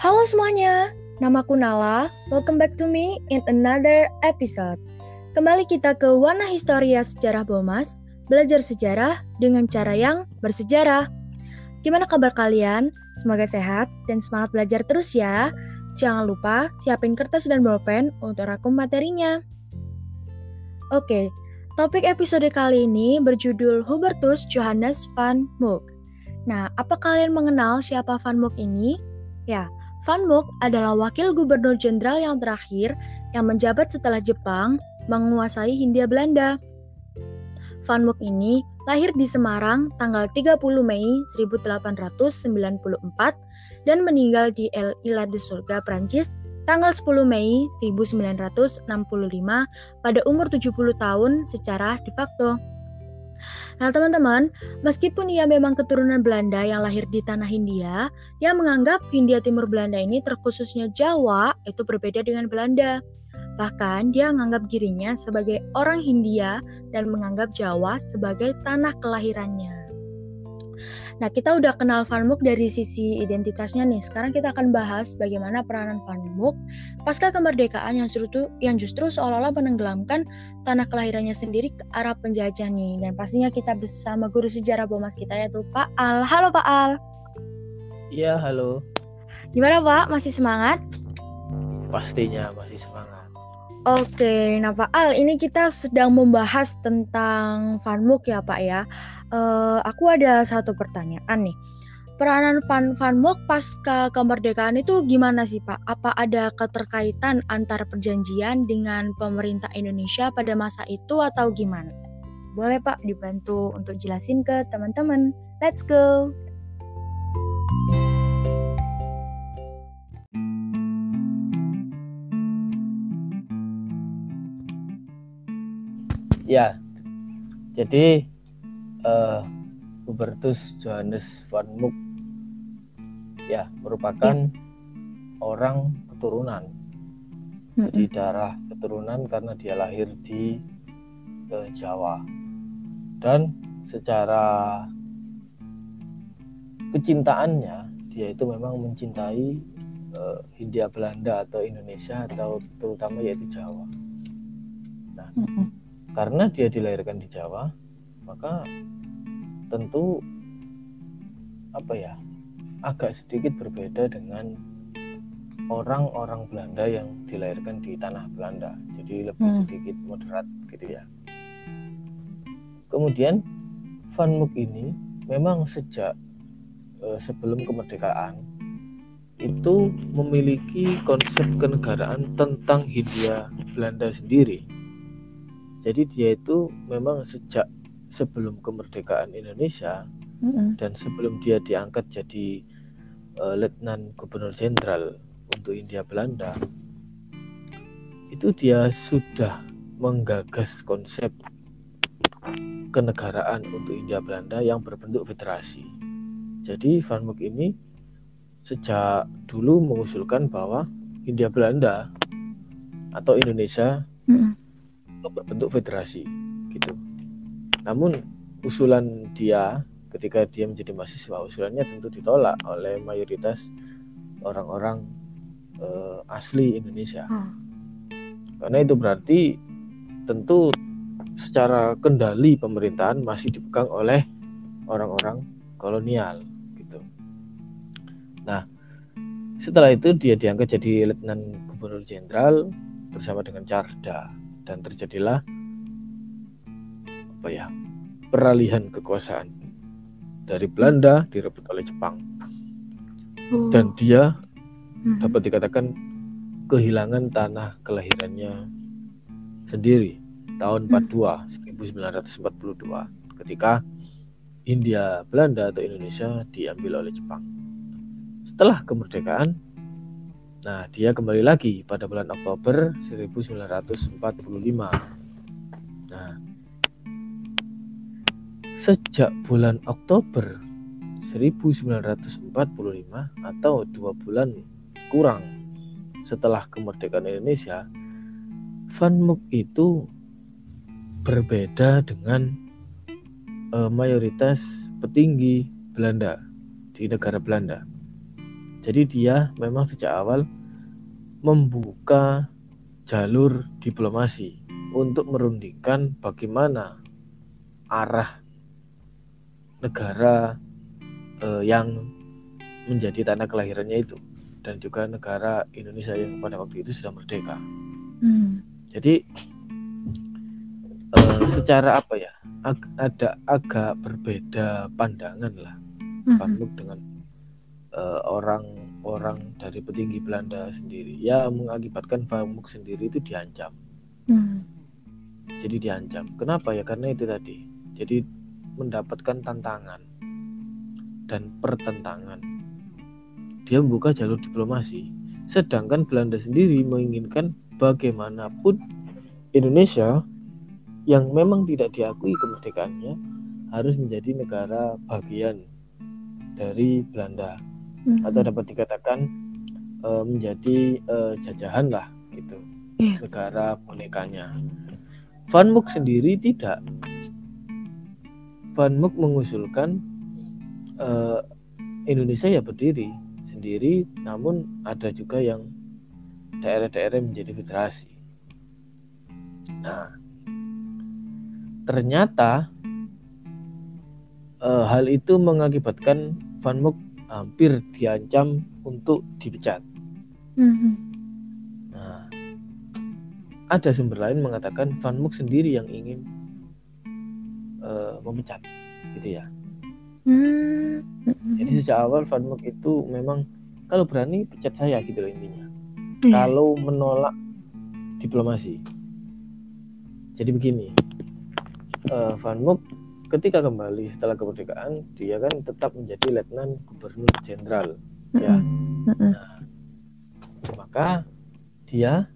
Halo semuanya, namaku Nala. Welcome back to me in another episode. Kembali kita ke Warna Historia Sejarah Bomas, belajar sejarah dengan cara yang bersejarah. Gimana kabar kalian? Semoga sehat dan semangat belajar terus ya. Jangan lupa siapin kertas dan bolpen untuk rakum materinya. Oke, topik episode kali ini berjudul Hubertus Johannes van Mook. Nah, apa kalian mengenal siapa Van Mook ini? Ya, Van Mook adalah wakil gubernur jenderal yang terakhir yang menjabat setelah Jepang menguasai Hindia Belanda. Van Mook ini lahir di Semarang tanggal 30 Mei 1894 dan meninggal di El Ila de Surga, Prancis tanggal 10 Mei 1965 pada umur 70 tahun secara de facto. Nah, teman-teman, meskipun ia memang keturunan Belanda yang lahir di tanah Hindia, yang menganggap Hindia Timur Belanda ini terkhususnya Jawa itu berbeda dengan Belanda. Bahkan dia menganggap dirinya sebagai orang Hindia dan menganggap Jawa sebagai tanah kelahirannya. Nah, kita udah kenal Van Mook dari sisi identitasnya nih. Sekarang kita akan bahas bagaimana peranan Van Mook pasca kemerdekaan yang justru yang justru seolah-olah menenggelamkan tanah kelahirannya sendiri ke arah penjajah nih. Dan pastinya kita bersama guru sejarah Bomas kita yaitu Pak Al. Halo Pak Al. Iya, halo. Gimana Pak? Masih semangat? Pastinya masih semangat. Oke, nah Pak Al, ini kita sedang membahas tentang Van Mook ya Pak ya uh, aku ada satu pertanyaan nih. Peranan Van Van Mook pasca kemerdekaan itu gimana sih Pak? Apa ada keterkaitan antara perjanjian dengan pemerintah Indonesia pada masa itu atau gimana? Boleh Pak dibantu untuk jelasin ke teman-teman. Let's go. Ya, jadi uh, Hubertus Johannes van Mook ya merupakan ya. orang keturunan hmm. di darah keturunan karena dia lahir di uh, Jawa dan secara kecintaannya dia itu memang mencintai uh, Hindia Belanda atau Indonesia atau terutama yaitu Jawa. Nah, hmm. karena dia dilahirkan di Jawa, maka tentu apa ya agak sedikit berbeda dengan orang-orang Belanda yang dilahirkan di tanah Belanda. Jadi lebih hmm. sedikit moderat gitu ya. Kemudian Van Mook ini memang sejak uh, sebelum kemerdekaan itu memiliki konsep kenegaraan tentang Hindia Belanda sendiri. Jadi dia itu memang sejak sebelum kemerdekaan Indonesia mm-hmm. dan sebelum dia diangkat jadi uh, letnan gubernur jenderal untuk India Belanda itu dia sudah menggagas konsep kenegaraan untuk India Belanda yang berbentuk federasi. Jadi Van Mook ini sejak dulu mengusulkan bahwa India Belanda atau Indonesia mm berbentuk federasi. Namun usulan dia ketika dia menjadi mahasiswa usulannya tentu ditolak oleh mayoritas orang-orang uh, asli Indonesia. Hmm. Karena itu berarti tentu secara kendali pemerintahan masih dipegang oleh orang-orang kolonial gitu. Nah, setelah itu dia diangkat jadi letnan gubernur jenderal bersama dengan Carda dan terjadilah apa ya peralihan kekuasaan dari Belanda direbut oleh Jepang oh. dan dia hmm. dapat dikatakan kehilangan tanah kelahirannya sendiri tahun 42 hmm. 1942 ketika India Belanda atau Indonesia diambil oleh Jepang setelah kemerdekaan Nah, dia kembali lagi pada bulan Oktober 1945. Nah, Sejak bulan Oktober 1945 atau dua bulan kurang setelah kemerdekaan Indonesia, Van Mook itu berbeda dengan uh, mayoritas petinggi Belanda di negara Belanda. Jadi dia memang sejak awal membuka jalur diplomasi untuk merundingkan bagaimana arah negara eh, yang menjadi tanah kelahirannya itu dan juga negara Indonesia yang pada waktu itu sudah merdeka. Hmm. Jadi uh, secara apa ya ag ada agak berbeda pandangan lah hmm. Dengan uh, orang-orang dari petinggi Belanda sendiri ya mengakibatkan Van sendiri itu diancam. Hmm. Jadi diancam. Kenapa ya? Karena itu tadi. Jadi mendapatkan tantangan dan pertentangan dia membuka jalur diplomasi. Sedangkan Belanda sendiri menginginkan bagaimanapun Indonesia yang memang tidak diakui kemerdekaannya harus menjadi negara bagian dari Belanda hmm. atau dapat dikatakan e, menjadi e, jajahan lah gitu yeah. negara bonekanya. Van Mook sendiri tidak. Van Mook mengusulkan e, Indonesia ya berdiri sendiri, namun ada juga yang daerah-daerah menjadi federasi. Nah, ternyata e, hal itu mengakibatkan Van Mook hampir diancam untuk dipecat. Mm-hmm. Nah, ada sumber lain mengatakan Van Mook sendiri yang ingin e, memecat, gitu ya. Hmm. Jadi sejak awal Van Mook itu memang kalau berani pecat saya gitu loh intinya. Hmm. Kalau menolak diplomasi. Jadi begini, uh, Van Mook ketika kembali setelah kemerdekaan dia kan tetap menjadi letnan gubernur jenderal hmm. ya. Hmm. Nah, maka dia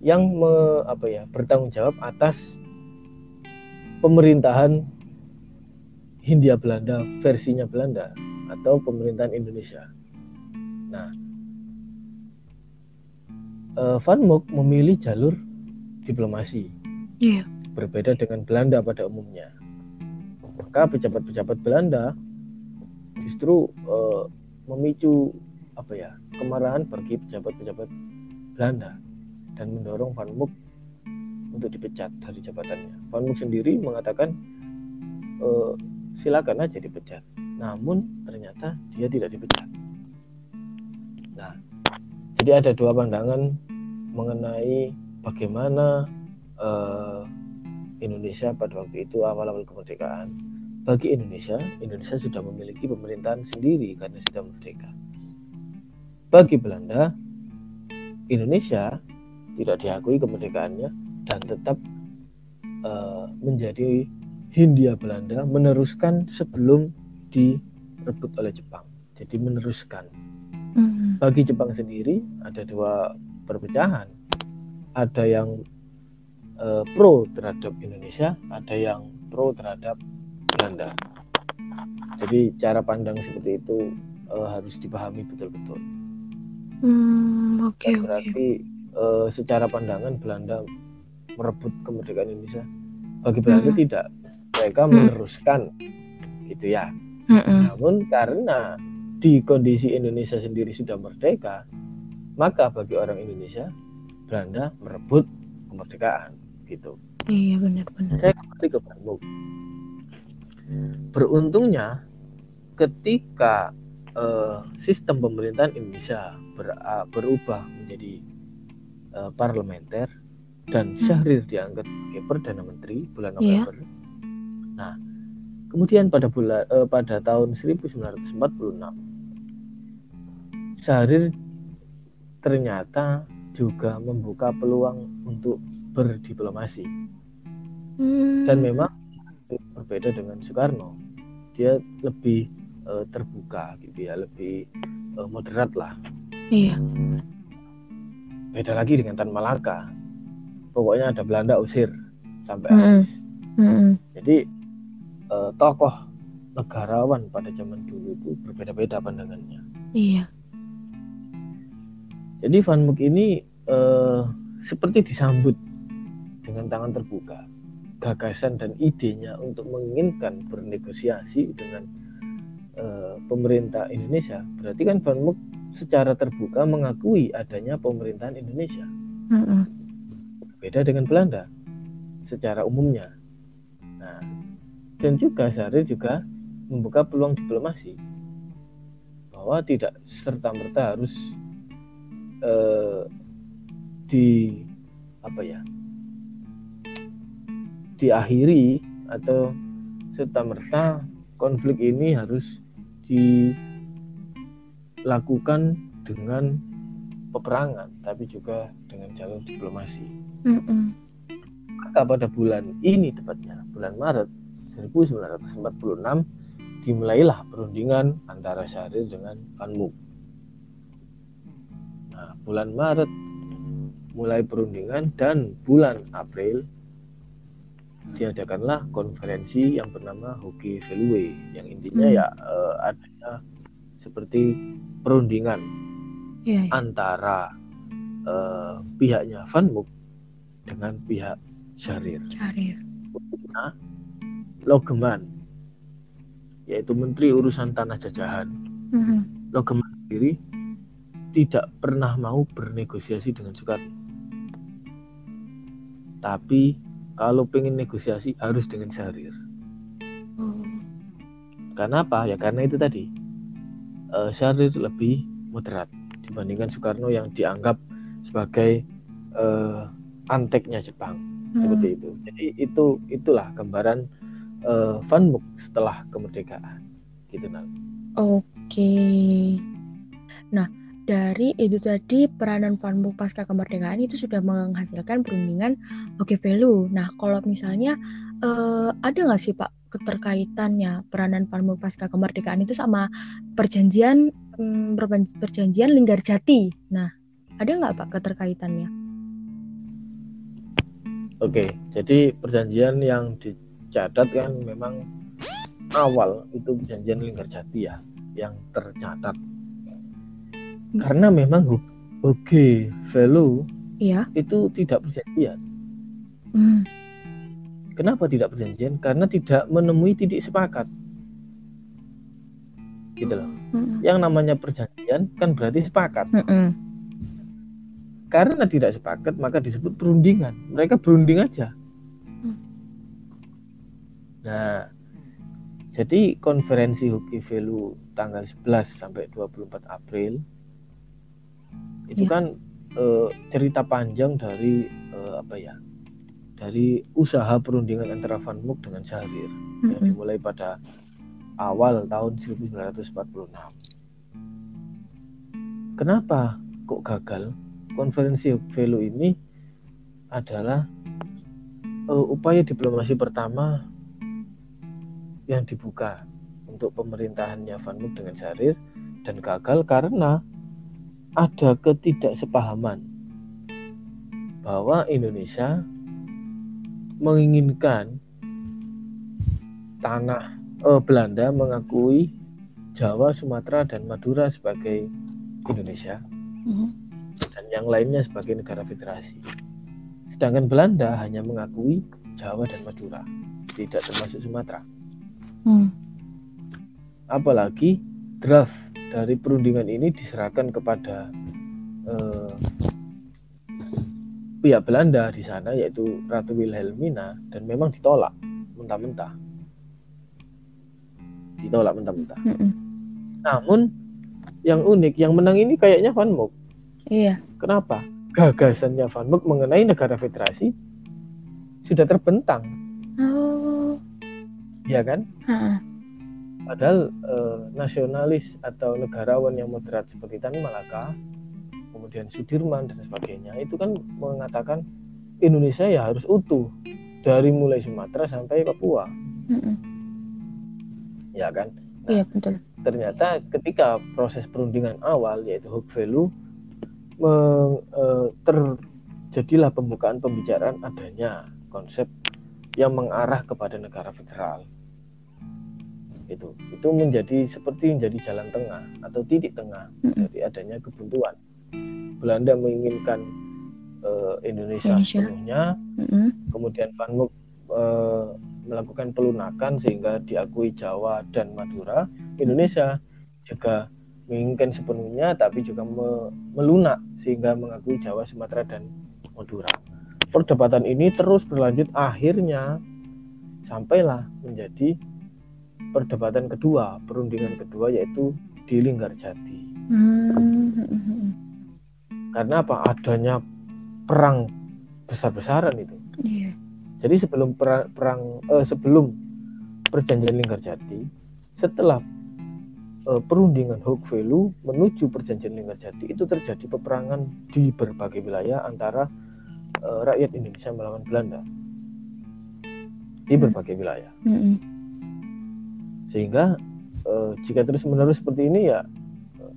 yang me, apa ya bertanggung jawab atas pemerintahan Hindia Belanda versinya Belanda atau pemerintahan Indonesia. Nah, uh, Van Mook memilih jalur diplomasi, yeah. berbeda dengan Belanda pada umumnya. Maka pejabat-pejabat Belanda justru uh, memicu apa ya kemarahan bagi pejabat-pejabat Belanda dan mendorong Van Mook untuk dipecat dari jabatannya. Van Mook sendiri mengatakan uh, silakan aja dipecat. Namun ternyata dia tidak dipecat. Nah, jadi ada dua pandangan mengenai bagaimana uh, Indonesia pada waktu itu awal-awal kemerdekaan. Bagi Indonesia, Indonesia sudah memiliki pemerintahan sendiri karena sudah merdeka. Bagi Belanda, Indonesia tidak diakui kemerdekaannya dan tetap uh, menjadi Hindia Belanda meneruskan sebelum direbut oleh Jepang. Jadi meneruskan. Mm. Bagi Jepang sendiri ada dua perpecahan. Ada yang uh, pro terhadap Indonesia, ada yang pro terhadap Belanda. Jadi cara pandang seperti itu uh, harus dipahami betul-betul. Mm, Oke. Okay, berarti okay. uh, secara pandangan Belanda merebut kemerdekaan Indonesia. Bagi Belanda mm. tidak mereka hmm. meneruskan gitu ya hmm. namun karena di kondisi Indonesia sendiri sudah merdeka maka bagi orang Indonesia Belanda merebut kemerdekaan gitu iya benar-benar saya kembali ke Bandung beruntungnya ketika uh, sistem pemerintahan Indonesia ber, uh, berubah menjadi uh, parlementer dan hmm. Syahrir diangkat sebagai perdana menteri bulan iya. November yeah. Nah, kemudian pada bulan eh, pada tahun 1946 Syahrir ternyata juga membuka peluang untuk berdiplomasi. Hmm. Dan memang berbeda dengan Soekarno. Dia lebih eh, terbuka gitu ya, lebih eh, moderat lah. Iya. Beda lagi dengan Tan Malaka. Pokoknya ada Belanda usir sampai hmm. habis. Hmm. Jadi uh, tokoh negarawan pada zaman dulu itu berbeda-beda pandangannya. Iya. Jadi Van Mook ini uh, seperti disambut dengan tangan terbuka. Gagasan dan idenya untuk menginginkan bernegosiasi dengan uh, pemerintah Indonesia. Berarti kan Van Mook secara terbuka mengakui adanya pemerintahan Indonesia. Mm -mm. Beda dengan Belanda secara umumnya. Nah, dan juga Syahrir juga membuka peluang diplomasi bahwa tidak serta merta harus eh, di apa ya diakhiri atau serta merta konflik ini harus dilakukan dengan peperangan tapi juga dengan jalur diplomasi. Mm -mm. Maka pada bulan ini tepatnya bulan Maret 1946 dimulailah perundingan antara Syahrir dengan Mook. Nah, bulan Maret mulai perundingan dan bulan April diadakanlah konferensi yang bernama Hockey Velue yang intinya hmm. ya uh, adanya seperti perundingan yeah, yeah. antara uh, pihaknya Van Mook dengan pihak Syahrir. Syahrir. Nah, Logeman yaitu Menteri Urusan Tanah Jajahan, mm-hmm. Logeman sendiri tidak pernah mau bernegosiasi dengan Soekarno. Tapi kalau pengen negosiasi harus dengan Syahrir. Oh. Karena apa? Ya karena itu tadi uh, Syahrir lebih moderat dibandingkan Soekarno yang dianggap sebagai uh, anteknya Jepang hmm. seperti itu. Jadi itu itulah gambaran uh, Van Mook setelah kemerdekaan gitu nah. Oke. Nah, dari itu tadi peranan Van Mook pasca kemerdekaan itu sudah menghasilkan perundingan Oke Velu. Nah, kalau misalnya uh, ada nggak sih Pak keterkaitannya peranan Van Mook pasca kemerdekaan itu sama perjanjian um, perjanjian Linggarjati. Nah, ada nggak Pak keterkaitannya? Oke, jadi perjanjian yang di dicatat kan memang awal itu perjanjian Linggarjati ya yang tercatat karena memang OG Velo iya. itu tidak perjanjian. Hmm. Kenapa tidak perjanjian? Karena tidak menemui titik sepakat. Gitu loh. Hmm. Yang namanya perjanjian kan berarti sepakat. Hmm. Karena tidak sepakat maka disebut perundingan. Mereka berunding aja. Nah, jadi konferensi Hoki Velu tanggal 11 sampai 24 April itu ya. kan e, cerita panjang dari e, apa ya? Dari usaha perundingan antara Van Mook dengan Syahrir mm -hmm. yang dimulai pada awal tahun 1946. Kenapa kok gagal? Konferensi Velu ini adalah uh, upaya diplomasi pertama yang dibuka untuk pemerintahannya Van Mook dengan Syahrir dan gagal karena ada ketidaksepahaman bahwa Indonesia menginginkan tanah eh, Belanda mengakui Jawa, Sumatera, dan Madura sebagai Indonesia mm-hmm. dan yang lainnya sebagai negara federasi. Sedangkan Belanda hanya mengakui Jawa dan Madura, tidak termasuk Sumatera. Hmm. Apalagi draft dari perundingan ini diserahkan kepada eh, pihak Belanda di sana yaitu Ratu Wilhelmina dan memang ditolak mentah-mentah. Ditolak mentah-mentah. Hmm. Namun yang unik, yang menang ini kayaknya Van Mook. Iya. Kenapa? Gagasannya Van Mook mengenai negara federasi sudah terbentang. Oh. Iya kan? Ha. Padahal eh, nasionalis atau negarawan yang moderat seperti Tan Malaka, kemudian Sudirman dan sebagainya, itu kan mengatakan Indonesia ya harus utuh dari mulai Sumatera sampai Papua. Mm-mm. Ya kan? Iya betul. Ternyata ketika proses perundingan awal yaitu Hukvelu meng, eh, terjadilah pembukaan pembicaraan adanya konsep yang mengarah kepada negara federal itu itu menjadi seperti menjadi jalan tengah atau titik tengah dari adanya kebuntuan Belanda menginginkan uh, Indonesia, Indonesia sepenuhnya mm-hmm. kemudian Van Mook uh, melakukan pelunakan sehingga diakui Jawa dan Madura Indonesia juga menginginkan sepenuhnya tapi juga me melunak sehingga mengakui Jawa, Sumatera dan Madura. Perdebatan ini terus berlanjut akhirnya sampailah menjadi perdebatan kedua, perundingan kedua yaitu di Linggarjati. Hmm. Karena apa? Adanya perang besar-besaran itu. Yeah. Jadi sebelum perang, perang eh, sebelum perjanjian Linggarjati, setelah eh, perundingan Hogvelu menuju perjanjian Linggarjati itu terjadi peperangan di berbagai wilayah antara eh, rakyat Indonesia melawan Belanda di hmm. berbagai wilayah. Mm Sehingga eh, jika terus menerus seperti ini ya eh,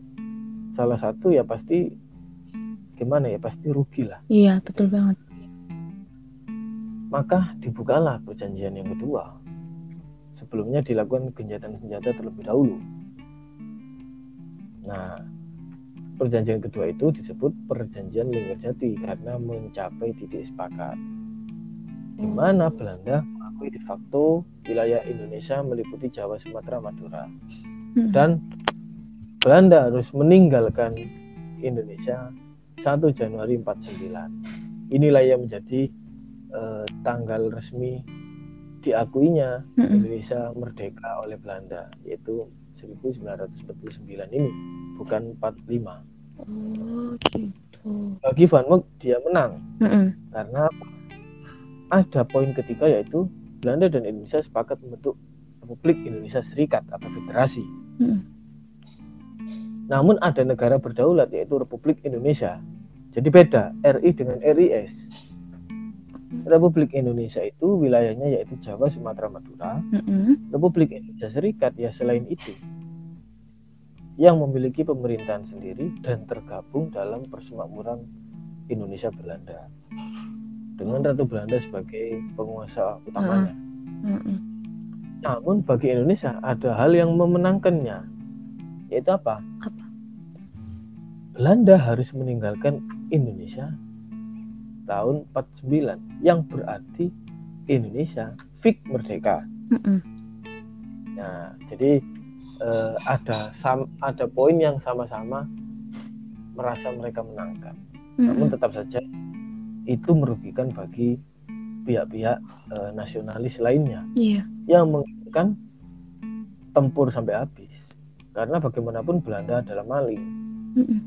salah satu ya pasti gimana ya pasti rugi lah. Iya betul banget. Maka dibukalah perjanjian yang kedua. Sebelumnya dilakukan genjatan senjata terlebih dahulu. Nah, perjanjian kedua itu disebut perjanjian Linggarjati karena mencapai titik sepakat di mana Belanda mengakui de facto wilayah Indonesia meliputi Jawa, Sumatera, Madura. Hmm. Dan Belanda harus meninggalkan Indonesia 1 Januari 49. Inilah yang menjadi uh, tanggal resmi diakuinya hmm. Indonesia merdeka oleh Belanda yaitu 1949 ini bukan 45. Oh gitu. Bagi Van Mook dia menang hmm. karena ada poin ketiga yaitu Belanda dan Indonesia sepakat membentuk Republik Indonesia Serikat atau Federasi. Hmm. Namun ada negara berdaulat yaitu Republik Indonesia. Jadi beda RI dengan RIS. Republik Indonesia itu wilayahnya yaitu Jawa, Sumatera, Madura. Mm-hmm. Republik Indonesia Serikat ya selain itu yang memiliki pemerintahan sendiri dan tergabung dalam persemakmuran Indonesia Belanda dengan Ratu Belanda sebagai penguasa utamanya. Uh. Namun bagi Indonesia ada hal yang memenangkannya, yaitu apa? Apa? Belanda harus meninggalkan Indonesia tahun 49, yang berarti Indonesia fix merdeka. Uh, Nah, jadi uh, ada sam, ada poin yang sama-sama merasa mereka menangkan. Namun tetap saja itu merugikan bagi pihak-pihak e, nasionalis lainnya yeah. yang menginginkan tempur sampai habis karena bagaimanapun Belanda adalah maling mm -mm.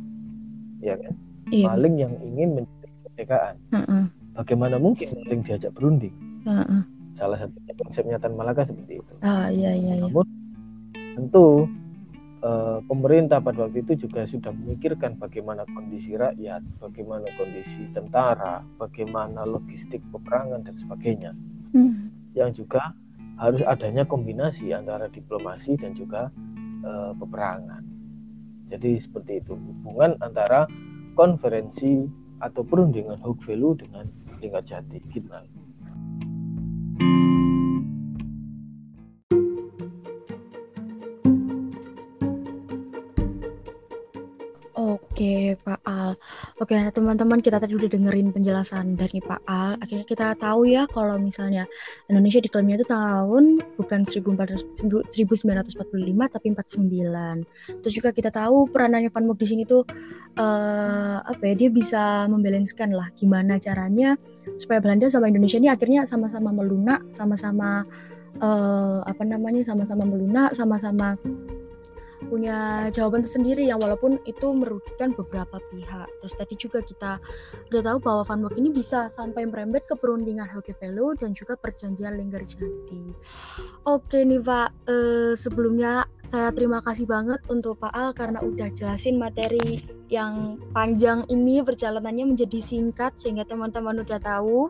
ya kan yeah. maling yang ingin kemerdekaan bagaimana mungkin maling diajak berunding salah satunya konsepnya Tan Malaka seperti itu ah, iya, iya, iya. namun tentu Eh, pemerintah pada waktu itu juga sudah memikirkan bagaimana kondisi rakyat, bagaimana kondisi tentara, bagaimana logistik peperangan dan sebagainya. Hmm. Yang juga harus adanya kombinasi antara diplomasi dan juga uh, peperangan. Jadi seperti itu hubungan antara konferensi atau perundingan Hogvelu dengan Linggarjati gitu. Oke, Pak Al. Oke, nah teman-teman kita tadi udah dengerin penjelasan dari Pak Al. Akhirnya kita tahu ya kalau misalnya Indonesia diklaimnya itu tahun bukan 1945 tapi 49. Terus juga kita tahu peranannya Van Mook di sini tuh uh, apa ya? Dia bisa membalanskan lah gimana caranya supaya Belanda sama Indonesia ini akhirnya sama-sama melunak, sama-sama uh, apa namanya? sama-sama melunak, sama-sama punya jawaban tersendiri yang walaupun itu merugikan beberapa pihak. Terus tadi juga kita udah tahu bahwa Wijk ini bisa sampai merembet ke perundingan Velo dan juga perjanjian Linggarjati. Oke nih Pak, eh, sebelumnya saya terima kasih banget untuk Pak Al karena udah jelasin materi yang panjang ini perjalanannya menjadi singkat sehingga teman-teman udah tahu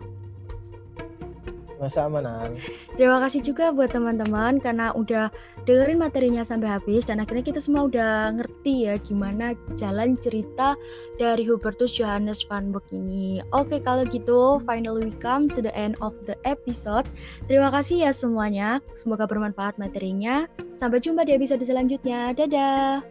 masa amanan. Terima kasih juga buat teman-teman karena udah dengerin materinya sampai habis dan akhirnya kita semua udah ngerti ya gimana jalan cerita dari Hubertus Johannes van Boek ini. Oke kalau gitu finally we come to the end of the episode. Terima kasih ya semuanya. Semoga bermanfaat materinya. Sampai jumpa di episode selanjutnya. Dadah.